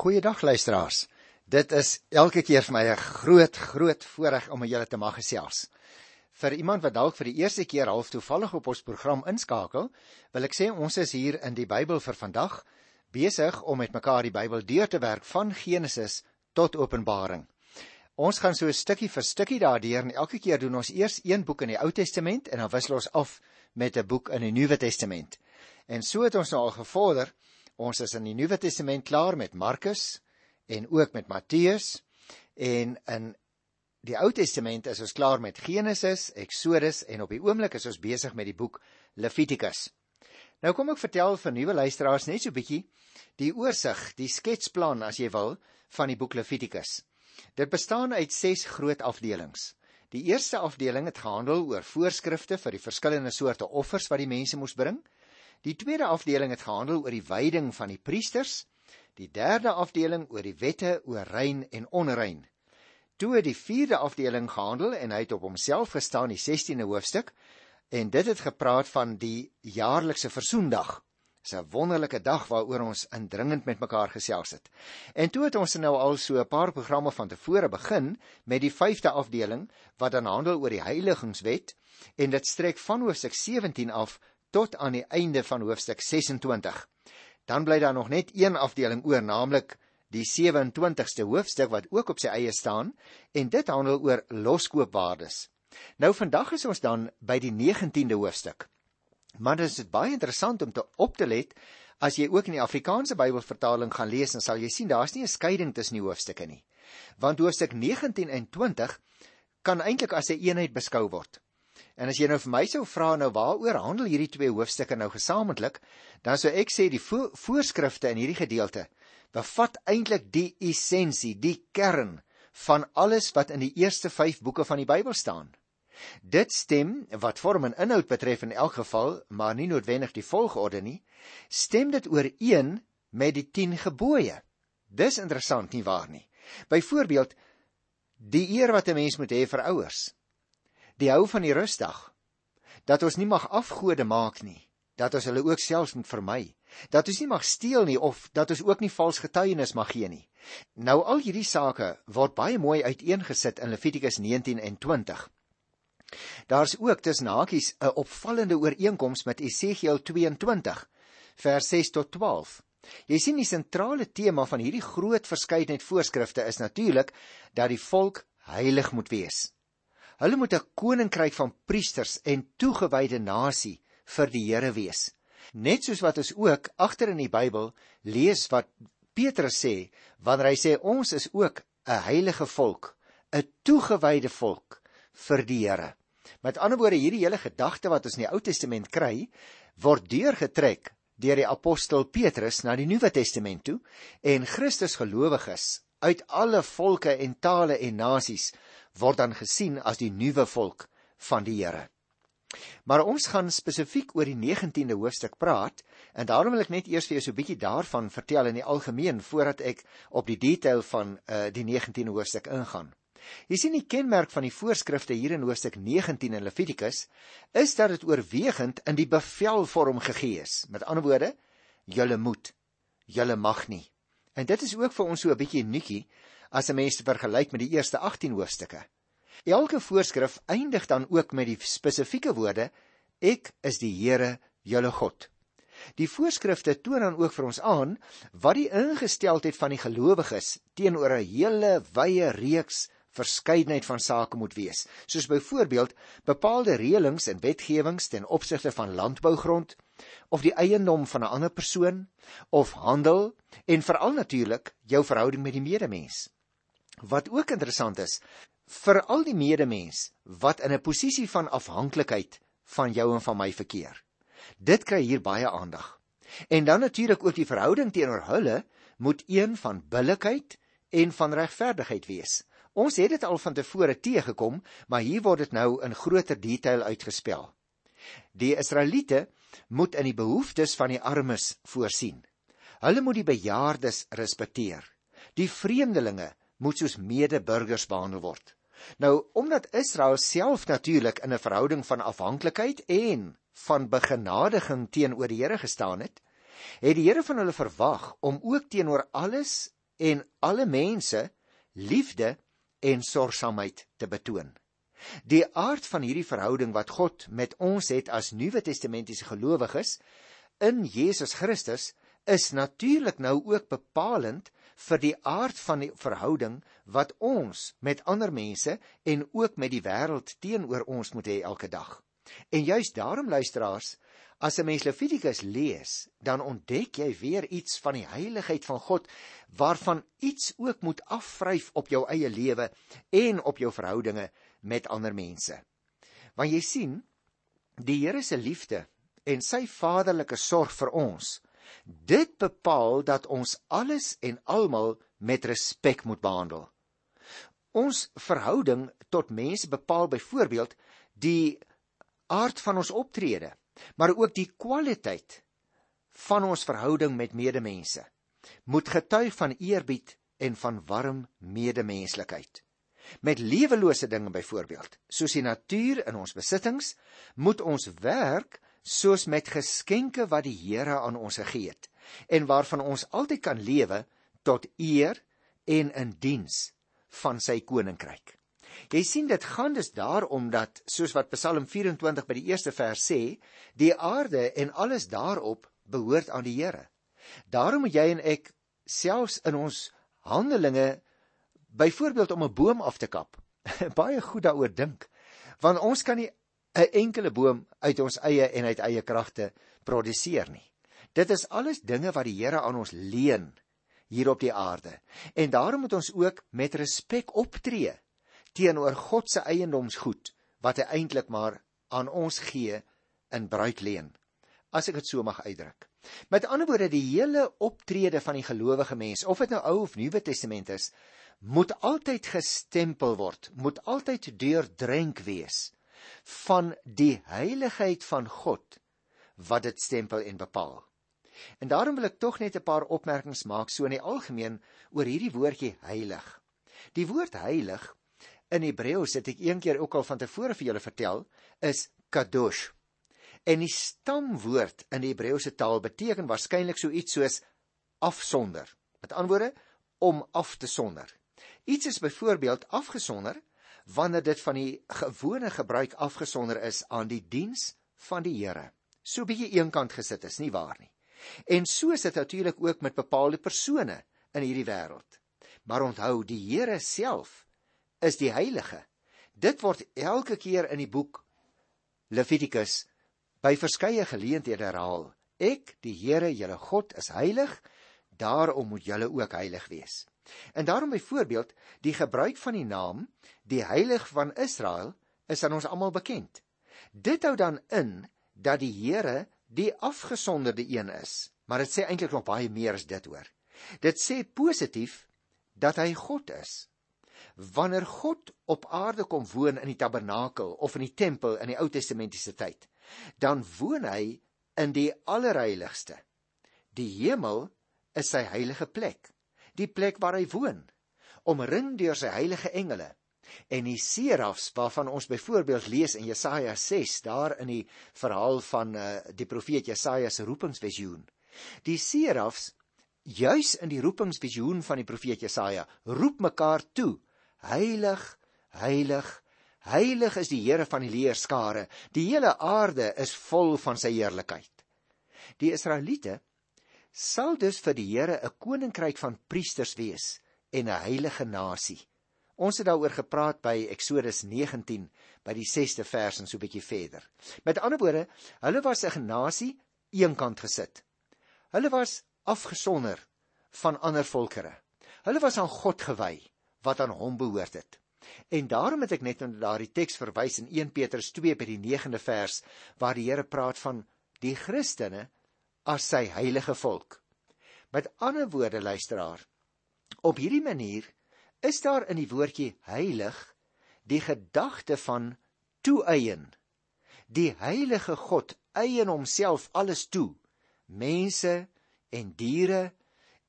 Goeiedag luisteraars. Dit is elke keer vir my 'n groot groot voorreg om julle te mag gesels. Vir iemand wat dalk vir die eerste keer half toevallig op ons program inskakel, wil ek sê ons is hier in die Bybel vir vandag besig om met mekaar die Bybel deur te werk van Genesis tot Openbaring. Ons gaan so stukkie vir stukkie daardeur en elke keer doen ons eers een boek in die Ou Testament en dan wissel ons af met 'n boek in die Nuwe Testament. En so het ons nou al gevorder Ons is in die Nuwe Testament klaar met Markus en ook met Matteus en in die Ou Testament is ons klaar met Genesis, Eksodus en op die oomblik is ons besig met die boek Levitikus. Nou kom ek vertel vir nuwe luisteraars net so bietjie die oorsig, die sketsplan as jy wil van die boek Levitikus. Dit bestaan uit 6 groot afdelings. Die eerste afdeling het gehandel oor voorskrifte vir die verskillende soorte offers wat die mense moes bring. Die tweede afdeling het gehandel oor die wyding van die priesters, die derde afdeling oor die wette oor rein en onrein. Toe het die vierde afdeling gehandel en hy het op homself gestaan die 16de hoofstuk en dit het gepraat van die jaarlikse versoendag. 'n wonderlike dag waaroor ons indringend met mekaar gesels het. En toe het ons nou al so 'n paar programme van tevore begin met die vyfde afdeling wat dan handel oor die heiligingswet en dit strek van hoofstuk 17 af tot aan die einde van hoofstuk 26. Dan bly daar nog net een afdeling oor, naamlik die 27ste hoofstuk wat ook op sy eie staan en dit handel oor loskoopwaardes. Nou vandag is ons dan by die 19de hoofstuk. Maar dit is baie interessant om te op te let as jy ook in die Afrikaanse Bybelvertaling gaan lees en sal jy sien daar's nie 'n skeiding tussen die hoofstukke nie. Want hoofstuk 19 en 20 kan eintlik as 'n een eenheid beskou word. En as jy nou vir my sou vra nou waaroor handel hierdie twee hoofstukke nou gesamentlik, dan sou ek sê die vo voorskrifte in hierdie gedeelte bevat eintlik die essensie, die kern van alles wat in die eerste 5 boeke van die Bybel staan. Dit stem wat vorm en inhoud betref in elk geval, maar nie noodwendig die volgorde nie, stem dit ooreen met die 10 gebooie. Dis interessant nie waar nie. Byvoorbeeld die eer wat 'n mens moet hê vir ouers die hou van die rusdag dat ons nie mag afgode maak nie. Dat ons hulle ook selfs moet vermy. Dat ons nie mag steel nie of dat ons ook nie vals getuienis mag gee nie. Nou al hierdie sake word baie mooi uiteengesit in Levitikus 19 en 20 daar's ook tussen hakies 'n opvallende ooreenkoms met Esegiel 22 vers 6 tot 12 Jy sien die sentrale tema van hierdie groot verskeidenheid voorskrifte is natuurlik dat die volk heilig moet wees. Hulle moet 'n koninkryk van priesters en toegewyde nasie vir die Here wees. Net soos wat ons ook agter in die Bybel lees wat Petrus sê wanneer hy sê ons is ook 'n heilige volk, 'n toegewyde volk vir die Here. Met ander woorde hierdie hele gedagte wat ons in die Ou Testament kry, word deurgetrek deur die apostel Petrus na die Nuwe Testament toe en Christus gelowiges uit alle volke en tale en nasies word dan gesien as die nuwe volk van die Here. Maar ons gaan spesifiek oor die 19de hoofstuk praat en daarom wil ek net eers vir jou so 'n bietjie daarvan vertel in die algemeen voordat ek op die detail van uh, die 19de hoofstuk ingaan. Jy sien die kenmerk van die voorskrifte hier in hoofstuk 19 in Levitikus is dat dit oorwegend in die bevelvorm gegee is. Met ander woorde, julle moet, julle mag nie. En dit is ook vir ons so 'n bietjie nuutjie as 'n mens vergelyk met die eerste 18 hoofstukke. Elke voorskrif eindig dan ook met die spesifieke woorde: Ek is die Here, julle God. Die voorskrifte toon dan ook vir ons aan wat die ingesteldheid van die gelowiges teenoor 'n hele wye reeks verskeidenheid van sake moet wees, soos byvoorbeeld bepaalde reëlings en wetgewings ten opsigte van landbougrond of die eiendom van 'n ander persoon of handel en veral natuurlik jou verhouding met die medemens. Wat ook interessant is, vir al die medemens wat in 'n posisie van afhanklikheid van jou en van my verkeer. Dit kry hier baie aandag. En dan natuurlik ook die verhouding teenoor hulle moet een van billikheid en van regverdigheid wees. Ons het dit al van tevore teëgekom, maar hier word dit nou in groter detail uitgespel. Die Israeliete moet in die behoeftes van die armes voorsien. Hulle moet die bejaardes respekteer. Die vreemdelinge moet soos medeburgers behandel word. Nou, omdat Israel self natuurlik in 'n verhouding van afhanklikheid en van begenadiging teenoor die Here gestaan het, het die Here van hulle verwag om ook teenoor alles en alle mense liefde en sorgsaamheid te betoon. Die aard van hierdie verhouding wat God met ons het as Nuwe Testamentiese gelowiges in Jesus Christus is natuurlik nou ook bepalend vir die aard van die verhouding wat ons met ander mense en ook met die wêreld teenoor ons moet hê elke dag. En juis daarom luisteraars, as 'n mens Levitikus lees, dan ontdek jy weer iets van die heiligheid van God waarvan iets ook moet afvryf op jou eie lewe en op jou verhoudinge met ander mense. Want jy sien, die Here se liefde en sy vaderlike sorg vir ons, dit bepaal dat ons alles en almal met respek moet behandel. Ons verhouding tot mense bepaal byvoorbeeld die aard van ons optrede, maar ook die kwaliteit van ons verhouding met medemense moet getuig van eerbied en van warm medemenslikheid. Met lewelose dinge byvoorbeeld, soos die natuur in ons besittings, moet ons werk soos met geskenke wat die Here aan ons gegee het en waarvan ons altyd kan lewe tot eer en in diens van sy koninkryk. Jy sien dit gaan dus daarom dat soos wat Psalm 24 by die eerste vers sê, die aarde en alles daarop behoort aan die Here. Daarom moet jy en ek selfs in ons handelinge byvoorbeeld om 'n boom af te kap, baie goed daaroor dink, want ons kan nie 'n enkele boom uit ons eie en uit eie kragte produseer nie. Dit is alles dinge wat die Here aan ons leen hier op die aarde. En daarom moet ons ook met respek optree teenoor God se eiendomsgoed wat hy eintlik maar aan ons gee in bruikleen. As ek dit so mag uitdruk. Met ander woorde, die hele optrede van die gelowige mens, of dit nou Ou of Nuwe Testament is, moet altyd gestempel word, moet altyd deurdrenk wees van die heiligheid van God wat dit stempel en bepaal. En daarom wil ek tog net 'n paar opmerkings maak so in die algemeen oor hierdie woordjie heilig. Die woord heilig in Hebreëus het ek eendag ook al van tevore vir julle vertel, is kadosh. En die stamwoord in die Hebreëse taal beteken waarskynlik so iets soos afsonder. Met ander woorde, om af te sonder. Iets is byvoorbeeld afgesonder wanneer dit van die gewone gebruik afgesonder is aan die diens van die Here. So bietjie eenkant gesit is nie waar nie. En so is dit natuurlik ook met bepaalde persone in hierdie wêreld. Maar onthou, die Here self is die heilige. Dit word elke keer in die boek Levitikus by verskeie geleenthede herhaal. Ek, die Here, julle God, is heilig, daarom moet julle ook heilig wees. En daarom byvoorbeeld die gebruik van die naam die heilig van Israel is aan ons almal bekend. Dit hou dan in dat die Here die afgesonderde een is, maar dit sê eintlik nog baie meer as dit hoor. Dit sê positief dat hy God is. Wanneer God op aarde kom woon in die tabernakel of in die tempel in die Ou Testamentiese tyd, dan woon hy in die allerheiligste. Die hemel is sy heilige plek die plek waar hy woon, omring deur sy heilige engele. En die serafs waarvan ons byvoorbeeld lees in Jesaja 6, daar in die verhaal van uh, die profeet Jesaja se roepingsvisioen. Die serafs juis in die roepingsvisioen van die profeet Jesaja roep mekaar toe: Heilig, heilig, heilig is die Here van die leerskare. Die hele aarde is vol van sy heerlikheid. Die Israeliete sal dus vir die Here 'n koninkryk van priesters wees en 'n heilige nasie. Ons het daaroor gepraat by Eksodus 19 by die 6ste vers en so 'n bietjie verder. Met ander woorde, hulle was 'n nasie eenkant gesit. Hulle was afgesonder van ander volkere. Hulle was aan God gewy wat aan hom behoort het. En daarom het ek net na daardie teks verwys in 1 Petrus 2 by die 9de vers waar die Here praat van die Christene as sy heilige volk. Met ander woorde luisteraar, op hierdie manier is daar in die woordjie heilig die gedagte van toeëien. Die heilige God eien homself alles toe. Mense en diere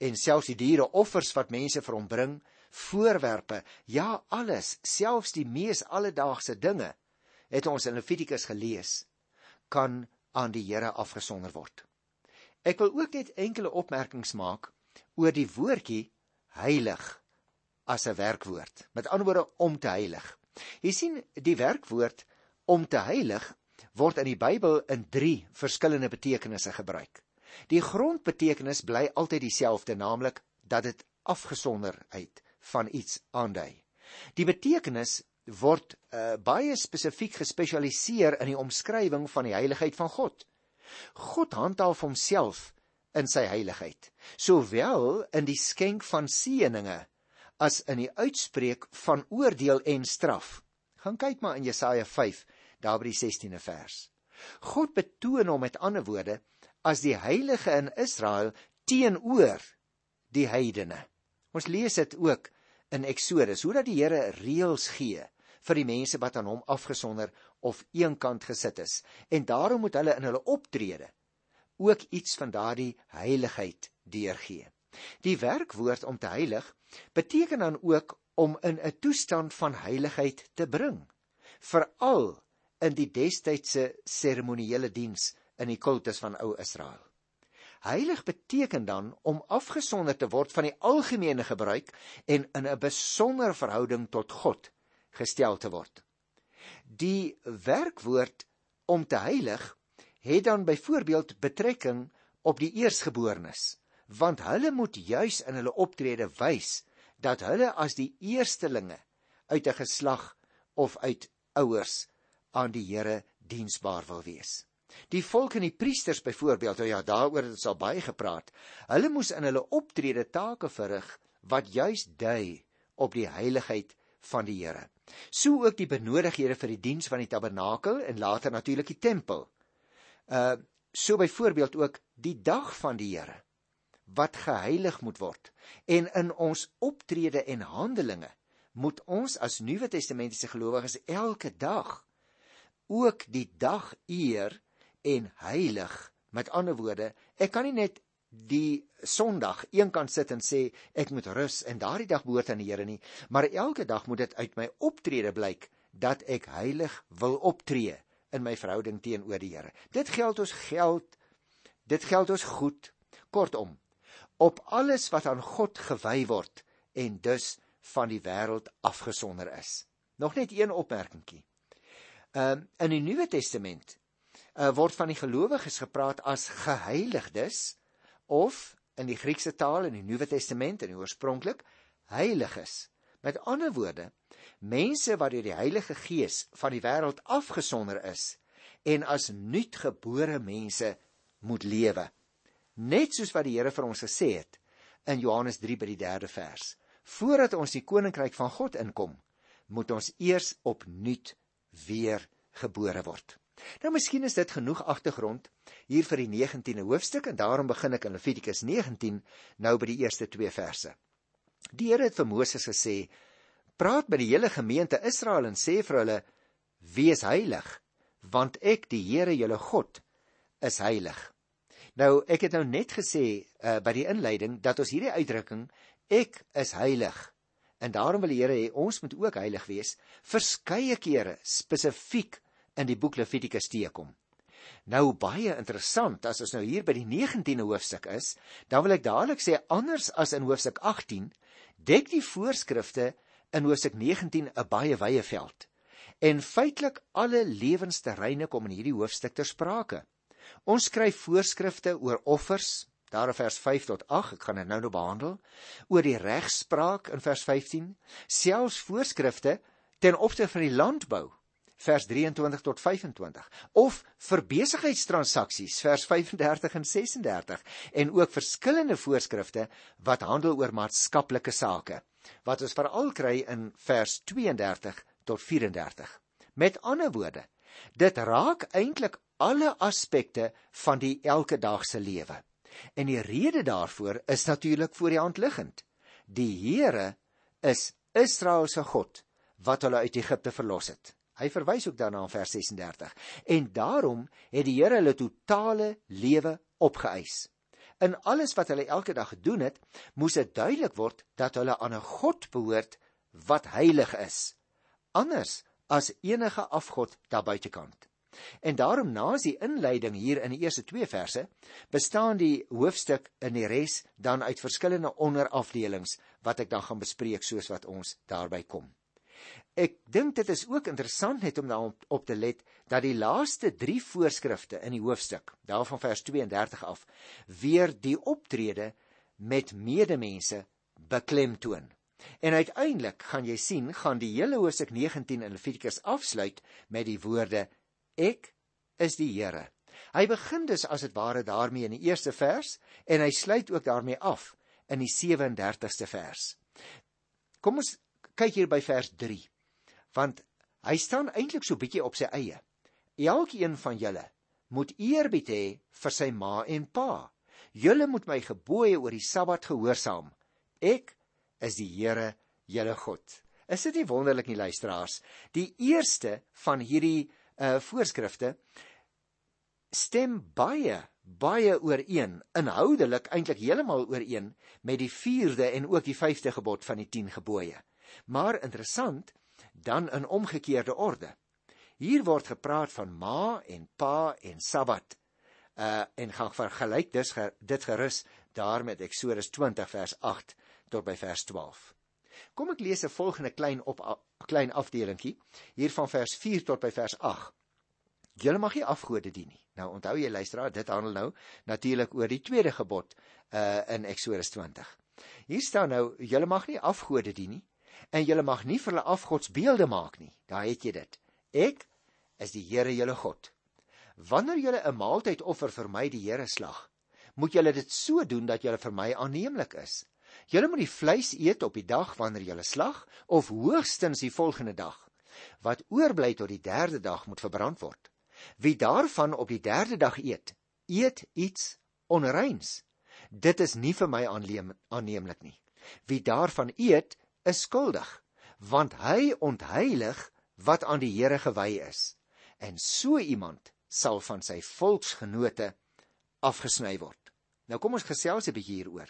en selfs die diere offers wat mense vir hom bring, voorwerpe, ja alles, selfs die mees alledaagse dinge, het ons in Levitikus gelees, kan aan die Here afgesonder word. Ek wil ook net enkele opmerkings maak oor die woordjie heilig as 'n werkwoord. Met ander woorde om te heilig. Jy sien die werkwoord om te heilig word in die Bybel in 3 verskillende betekenisse gebruik. Die grondbetekenis bly altyd dieselfde, naamlik dat dit afgesonderheid van iets aandui. Die betekenis word uh, baie spesifiek gespesialiseer in die omskrywing van die heiligheid van God. God handhaaf homself in sy heiligheid, sowel in die skenk van seëninge as in die uitspreek van oordeel en straf. Gaan kyk maar in Jesaja 5, daar by die 16de vers. God betoon hom met ander woorde as die heilige in Israel teenoor die heidene. Ons lees dit ook in Eksodus hoe dat die Here reëls gee vir die mense wat aan hom afgesonder of eenkant gesit is en daarom moet hulle in hulle optrede ook iets van daardie heiligheid deurgee. Die werkwoord om te heilig beteken dan ook om in 'n toestand van heiligheid te bring, veral in die destydse seremoniële diens in die kultus van ou Israel. Heilig beteken dan om afgesonder te word van die algemene gebruik en in 'n besondere verhouding tot God gestel te word. Die werkwoord om te heilig het dan byvoorbeeld betrekking op die eersgeborenes, want hulle moet juis in hulle optrede wys dat hulle as die eerstelinge uit 'n geslag of uit ouers aan die Here diensbaar wil wees. Die volk en die priesters byvoorbeeld, oh ja, daaroor het ons al baie gepraat. Hulle moes in hulle optrede take verrig wat juis dui op die heiligheid van die Here. So ook die benodighede vir die diens van die tabernakel en later natuurlik die tempel. Uh so byvoorbeeld ook die dag van die Here wat geheilig moet word en in ons optrede en handelinge moet ons as Nuwe Testamentiese gelowiges elke dag ook die dag eer en heilig met ander woorde ek kan nie net die Sondag eenkant sit en sê ek moet rus en daardie dag behoort aan die Here nie maar elke dag moet dit uit my optrede blyk dat ek heilig wil optree in my verhouding teenoor die Here. Dit geld ons geld. Dit geld ons goed. Kortom, op alles wat aan God gewy word en dus van die wêreld afgesonder is. Nog net een opmerkingie. Ehm uh, in die Nuwe Testament uh, word van die gelowiges gepraat as geheiligdes of in die Griekse taal in die Nuwe Testament en oorspronklik heiliges. Met ander woorde, mense wat deur die Heilige Gees van die wêreld afgesonder is en as nuutgebore mense moet lewe. Net soos wat die Here vir ons gesê het in Johannes 3 by die 3de vers. Voordat ons die koninkryk van God inkom, moet ons eers opnuut weer gebore word. Nou miskien is dit genoeg agtergrond hier vir die 19de hoofstuk en daarom begin ek in Levitikus 19 nou by die eerste 2 verse. Die Here het vir Moses gesê: praat met die hele gemeente Israel en sê vir hulle: "Wees heilig, want ek, die Here, julle God, is heilig." Nou, ek het nou net gesê uh, by die inleiding dat ons hierdie uitdrukking "ek is heilig" en daarom wil die Here hê ons moet ook heilig wees, verskeie kere spesifiek in die boek Levitikus teekom. Nou baie interessant as ons nou hier by die 19de hoofstuk is, dan wil ek dadelik sê anders as in hoofstuk 18 dek die voorskrifte in hoofstuk 19 'n baie wye veld. En feitelik alle lewensterreine kom in hierdie hoofstuk ter sprake. Ons skryf voorskrifte oor offers, daar in vers 5 tot 8, ek gaan dit nou nou behandel, oor die regspraak in vers 15, selfs voorskrifte ten opsigte van die landbou vers 23 tot 25 of vir besigheidstransaksies vers 35 en 36 en ook verskillende voorskrifte wat handel oor maatskaplike sake wat ons veral kry in vers 32 tot 34. Met ander woorde, dit raak eintlik alle aspekte van die elke dag se lewe. En die rede daarvoor is natuurlik voor die hand liggend. Die Here is Israel se God wat hulle uit Egipte verlos het. Hy verwys ook daarna in vers 36. En daarom het die Here hulle totale lewe opgeëis in alles wat hulle elke dag gedoen het, moes dit duidelik word dat hulle aan 'n God behoort wat heilig is, anders as enige afgod daar buitekant. En daarom na die inleiding hier in die eerste 2 verse, bestaan die hoofstuk in die res dan uit verskillende onderafdelings wat ek dan gaan bespreek soos wat ons daarby kom. Ek dink dit is ook interessant net om daarop op te let dat die laaste 3 voorskrifte in die hoofstuk, daarvan vers 32 af, weer die optrede met medemense beklemtoon. En uiteindelik gaan jy sien, gaan die hele hoofstuk 19 in Levitikus afsluit met die woorde ek is die Here. Hy begin dus as dit ware daarmee in die eerste vers en hy sluit ook daarmee af in die 37ste vers. Kom ons kyk hier by vers 3. Want hy staan eintlik so bietjie op sy eie. Elkeen van julle moet eerbied hê vir sy ma en pa. Julle moet my gebooie oor die Sabbat gehoorsaam. Ek is die Here, julle God. Is dit nie wonderlik nie luisteraars? Die eerste van hierdie uh voorskrifte stem baie baie ooreen, inhoudelik eintlik heeltemal ooreen met die 4de en ook die 5de gebod van die 10 gebooie. Maar interessant, dan in omgekeerde orde. Hier word gepraat van ma en pa en Sabbat. Uh en gaan vergelyk dis dit gerus daar met Eksodus 20 vers 8 tot by vers 12. Kom ek lees 'n volgende klein op klein afdelingkie hier van vers 4 tot by vers 8. Julle mag nie afgode dien nie. Nou onthou jy luisteraar, dit handel nou natuurlik oor die tweede gebod uh in Eksodus 20. Hier staan nou julle mag nie afgode dien nie en julle mag nie vir hulle afgodsbeelde maak nie. Daar het jy dit. Ek is die Here julle God. Wanneer julle 'n maaltyd offer vir my die Here slag, moet julle dit so doen dat julle vir my aanneemlik is. Julle moet die vleis eet op die dag wanneer julle slag of hoogstens die volgende dag. Wat oorbly tot die derde dag moet verbrand word. Wie daarvan op die derde dag eet, eet iets onreins. Dit is nie vir my aanneemlik nie. Wie daarvan eet, is skuldig, want hy ontheilig wat aan die Here gewy is. En so iemand sal van sy volksgenote afgesny word. Nou kom ons gesels 'n bietjie hieroor.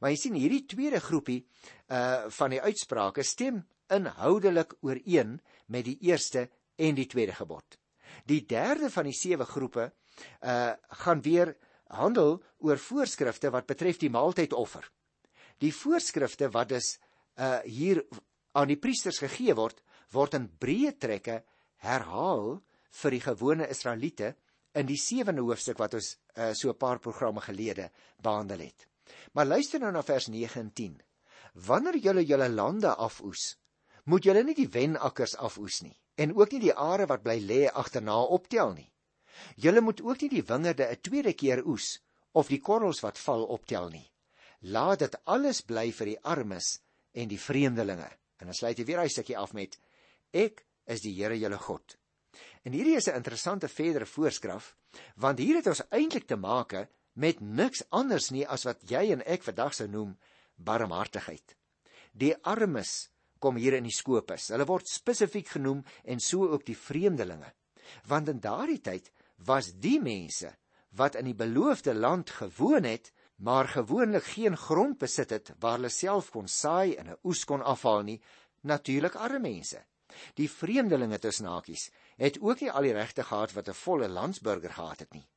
Maar jy sien hierdie tweede groepie uh van die uitsprake stem inhoudelik ooreen met die eerste en die tweede gebod. Die derde van die sewe groepe uh gaan weer handel oor voorskrifte wat betref die maaltydoffer. Die voorskrifte wat dus uh hier aan die priesters gegee word, word in breë trekke herhaal vir die gewone Israeliete in die 7de hoofstuk wat ons uh, so 'n paar programme gelede behandel het. Maar luister nou na vers 9 en 10. Wanneer julle julle lande afoes, moet julle nie die wenakkers afoes nie en ook nie die are wat bly lê agterna optel nie. Julle moet ook nie die wingerde 'n tweede keer oes of die korrels wat val optel nie. Laat dit alles bly vir die armes en die vreemdelinge. En dan sluit hy weer hy stukkie af met ek is die Here julle God. En hierdie is 'n interessante verdere voorskrif want hier het ons eintlik te make met niks anders nie as wat jy en ek vandag sou noem barmhartigheid. Die armes kom hier in die skopus. Hulle word spesifiek genoem en so ook die vreemdelinge. Want in daardie tyd was die mense wat in die beloofde land gewoon het, maar gewoonlik geen grond besit het waar hulle self kon saai en 'n oes kon afhaal nie, natuurlik arme mense. Die vreemdelinge tussen hakies het ook nie al die regte gehad wat 'n volle landsburger gehad het nie.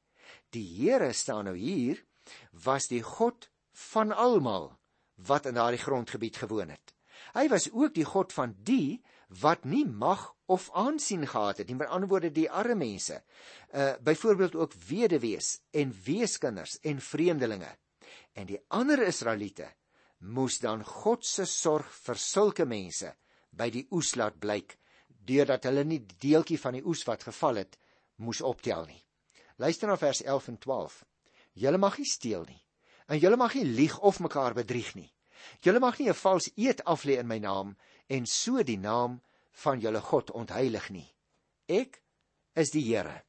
Die Here staan nou hier was die God van almal wat in daardie grondgebied gewoon het. Hy was ook die God van die wat nie mag of aansien gehad het nie, met ander woorde die arme mense. Uh byvoorbeeld ook weduwees en weeskinders en vreemdelinge. En die ander Israeliete moes dan God se sorg vir sulke mense by die oes laat blyk deurdat hulle nie deeltjie van die oes wat geval het moes optel nie. Luister na vers 11 en 12. Julle mag nie steel nie. En julle mag nie lieg of mekaar bedrieg nie. Julle mag nie 'n vals eed aflê in my naam en so die naam van julle God ontheilig nie. Ek is die Here.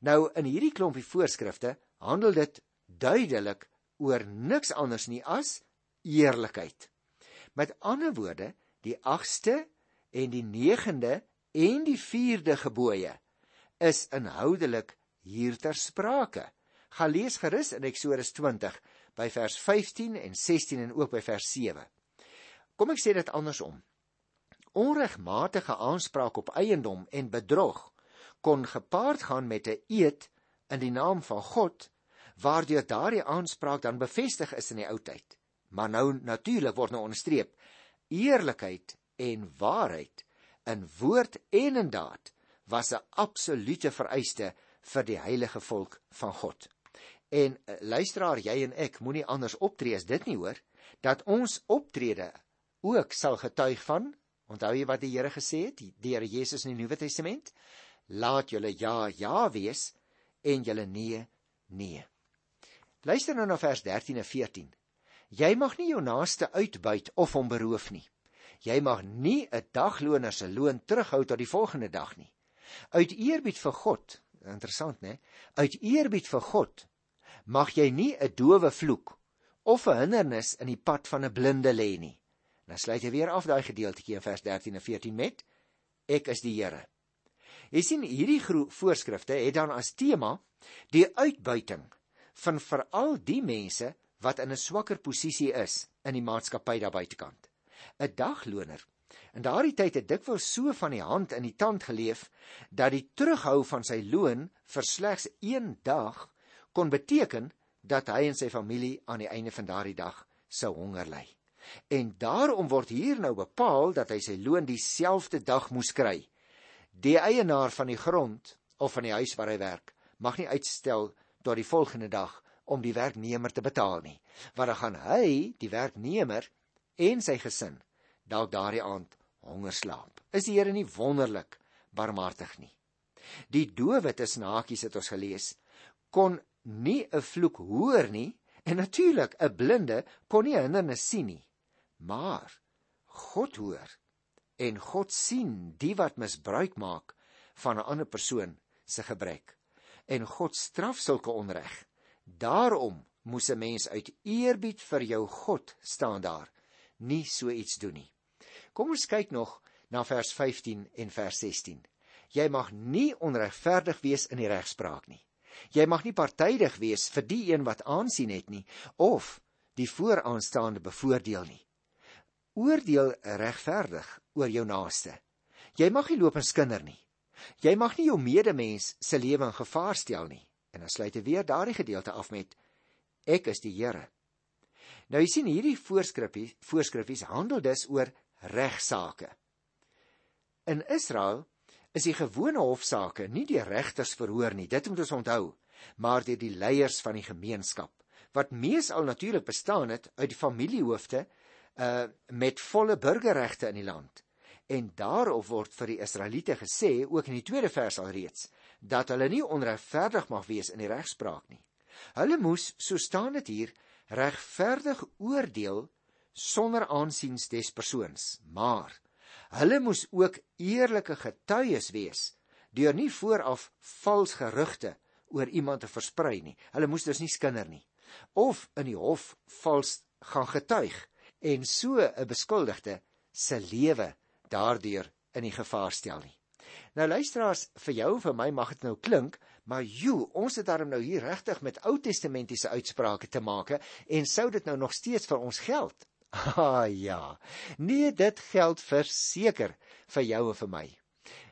Nou in hierdie klompie voorskrifte handel dit duidelik oor niks anders nie as eerlikheid. Met ander woorde, die 8ste en die 9de en die 4de gebooie is inhoudelik hier ter sprake. Gaan lees gerus in Eksodus 20 by vers 15 en 16 en ook by vers 7. Kom ek sê dit andersom. Onregmatige aanspraak op eiendom en bedrog kon gepaard gaan met 'n eed in die naam van God waardeur daardie aanspraak dan bevestig is in die ou tyd. Maar nou natuurlik word nou onderstreep eerlikheid en waarheid in woord en in daad was 'n absolute vereiste vir die heilige volk van God. En eh, luisteraar, jy en ek moenie anders optree as dit nie hoor dat ons optrede ook sal getuig van onthou jy wat die Here gesê het die Here Jesus in die Nuwe Testament laat julle ja ja wees en julle nee nee luister nou na vers 13 en 14 jy mag nie jou naaste uitbuit of hom beroof nie jy mag nie 'n dagloner se loon terughou tot die volgende dag nie uit eerbied vir God interessant nê uit eerbied vir God mag jy nie 'n dowe vloek of 'n hindernis in die pad van 'n blinde lê nie. Nou sluit hy weer af daai gedeeltjie in vers 13 en 14 met ek is die Here. Jy sien hierdie voorskrifte het dan as tema die uitbuiting van veral die mense wat in 'n swakker posisie is in die maatskappy daar buitekant. 'n Dagloner in daardie tyd het dikwels so van die hand in die tand geleef dat die terughou van sy loon vir slegs 1 dag kon beteken dat hy en sy familie aan die einde van daardie dag sou honger ly. En daarom word hier nou bepaal dat hy sy loon dieselfde dag moes kry. Die eienaar van die grond of van die huis waar hy werk, mag nie uitstel tot die volgende dag om die werknemer te betaal nie, want dan gaan hy, die werknemer en sy gesin dalk daardie aand honger slaap. Is die Here nie wonderlik barmhartig nie? Die dowe tussen hakies het ons gelees kon nie 'n vloek hoor nie en natuurlik 'n blinde kon nie hindernis sien nie. Maar God hoor en God sien die wat misbruik maak van 'n ander persoon se gebrek en God straf sulke onreg. Daarom moes 'n mens uit eerbied vir jou God staan daar nie so iets doen nie. Kom ons kyk nog na vers 15 en vers 16. Jy mag nie onregverdig wees in die regspraak nie. Jy mag nie partydig wees vir die een wat aansien het nie of die vooraanstaande bevoordeel nie. Oordeel regverdig oor jou naaste. Jy mag nie loop en skinder nie. Jy mag nie jou medemens se lewe in gevaar stel nie. En dan sluit hy weer daardie gedeelte af met ek is die Here. Nou jy sien hierdie voorskrifie voorskrifies handel dus oor regsaake. In Israel is die gewone hofsaake nie die regters verhoor nie, dit moet ons onthou, maar deur die leiers van die gemeenskap wat meesal natuurlik bestaan het uit die familiehoofde uh met volle burgerregte in die land. En daarop word vir die Israeliete gesê ook in die tweede vers alreeds dat hulle nie onregverdig mag wees in die regspraak nie. Hulle moes, so staan dit hier, regverdig oordeel sonder aansiens des persoons, maar Hulle moes ook eerlike getuies wees deur nie vooraf vals gerugte oor iemand te versprei nie. Hulle moes dus nie skinder nie of in die hof vals gaan getuig en so 'n beskuldigde se lewe daardeur in die gevaar stel nie. Nou luisteraars, vir jou en vir my mag dit nou klink, maar jo, ons het daarom nou hier regtig met Ou Testamentiese uitsprake te maak en sou dit nou nog steeds vir ons geld? Ah ja. Nee, dit geld verseker vir jou en vir my.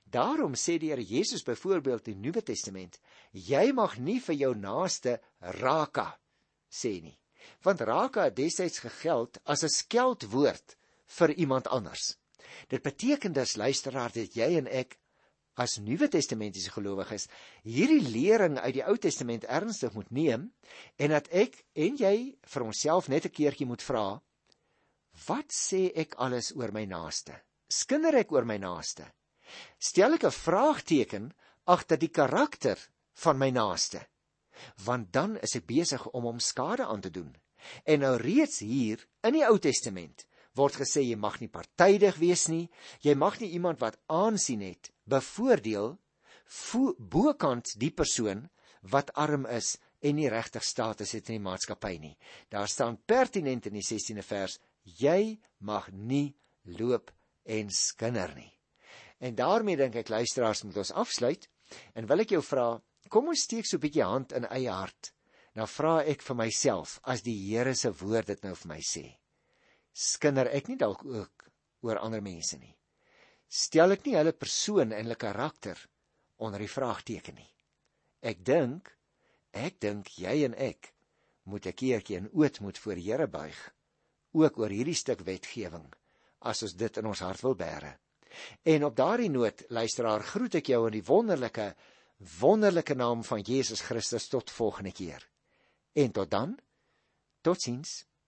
Daarom sê die Here Jesus byvoorbeeld in die Nuwe Testament, jy mag nie vir jou naaste raka sê nie. Want raka het destyds gegeld as 'n skeldwoord vir iemand anders. Dit beteken dus luisteraar dat jy en ek as Nuwe Testamentiese gelowiges hierdie lering uit die Ou Testament ernstig moet neem en dat ek en jy vir onsself net 'n keertjie moet vra Wat sê ek alles oor my naaste? Skinder ek oor my naaste? Stel ek 'n vraagteken agter die karakter van my naaste? Want dan is ek besig om hom skade aan te doen. En nou reeds hier in die Ou Testament word gesê jy mag nie partydig wees nie, jy mag nie iemand wat aansien het bevoordeel bokant die persoon wat arm is en nie regtig status het in die maatskappy nie. Daar staan pertinent in die 16de vers jy mag nie loop en skinder nie. En daarmee dink ek luisteraars moet ons afsluit en wil ek jou vra, kom ons steek so 'n bietjie hand in eie hart. Nou vra ek vir myself as die Here se woord dit nou vir my sê. Skinder ek nie dalk ook oor ander mense nie. Stel ek nie hulle persoon en hulle karakter onder die vraagteken nie. Ek dink ek dink jy en ek moet 'n keertjie in ootmoed voor die Here buig ook oor hierdie stuk wetgewing as ons dit in ons hart wil bære. En op daardie noot, luisteraar, groet ek jou in die wonderlike wonderlike naam van Jesus Christus tot volgende keer. En tot dan. Totsiens.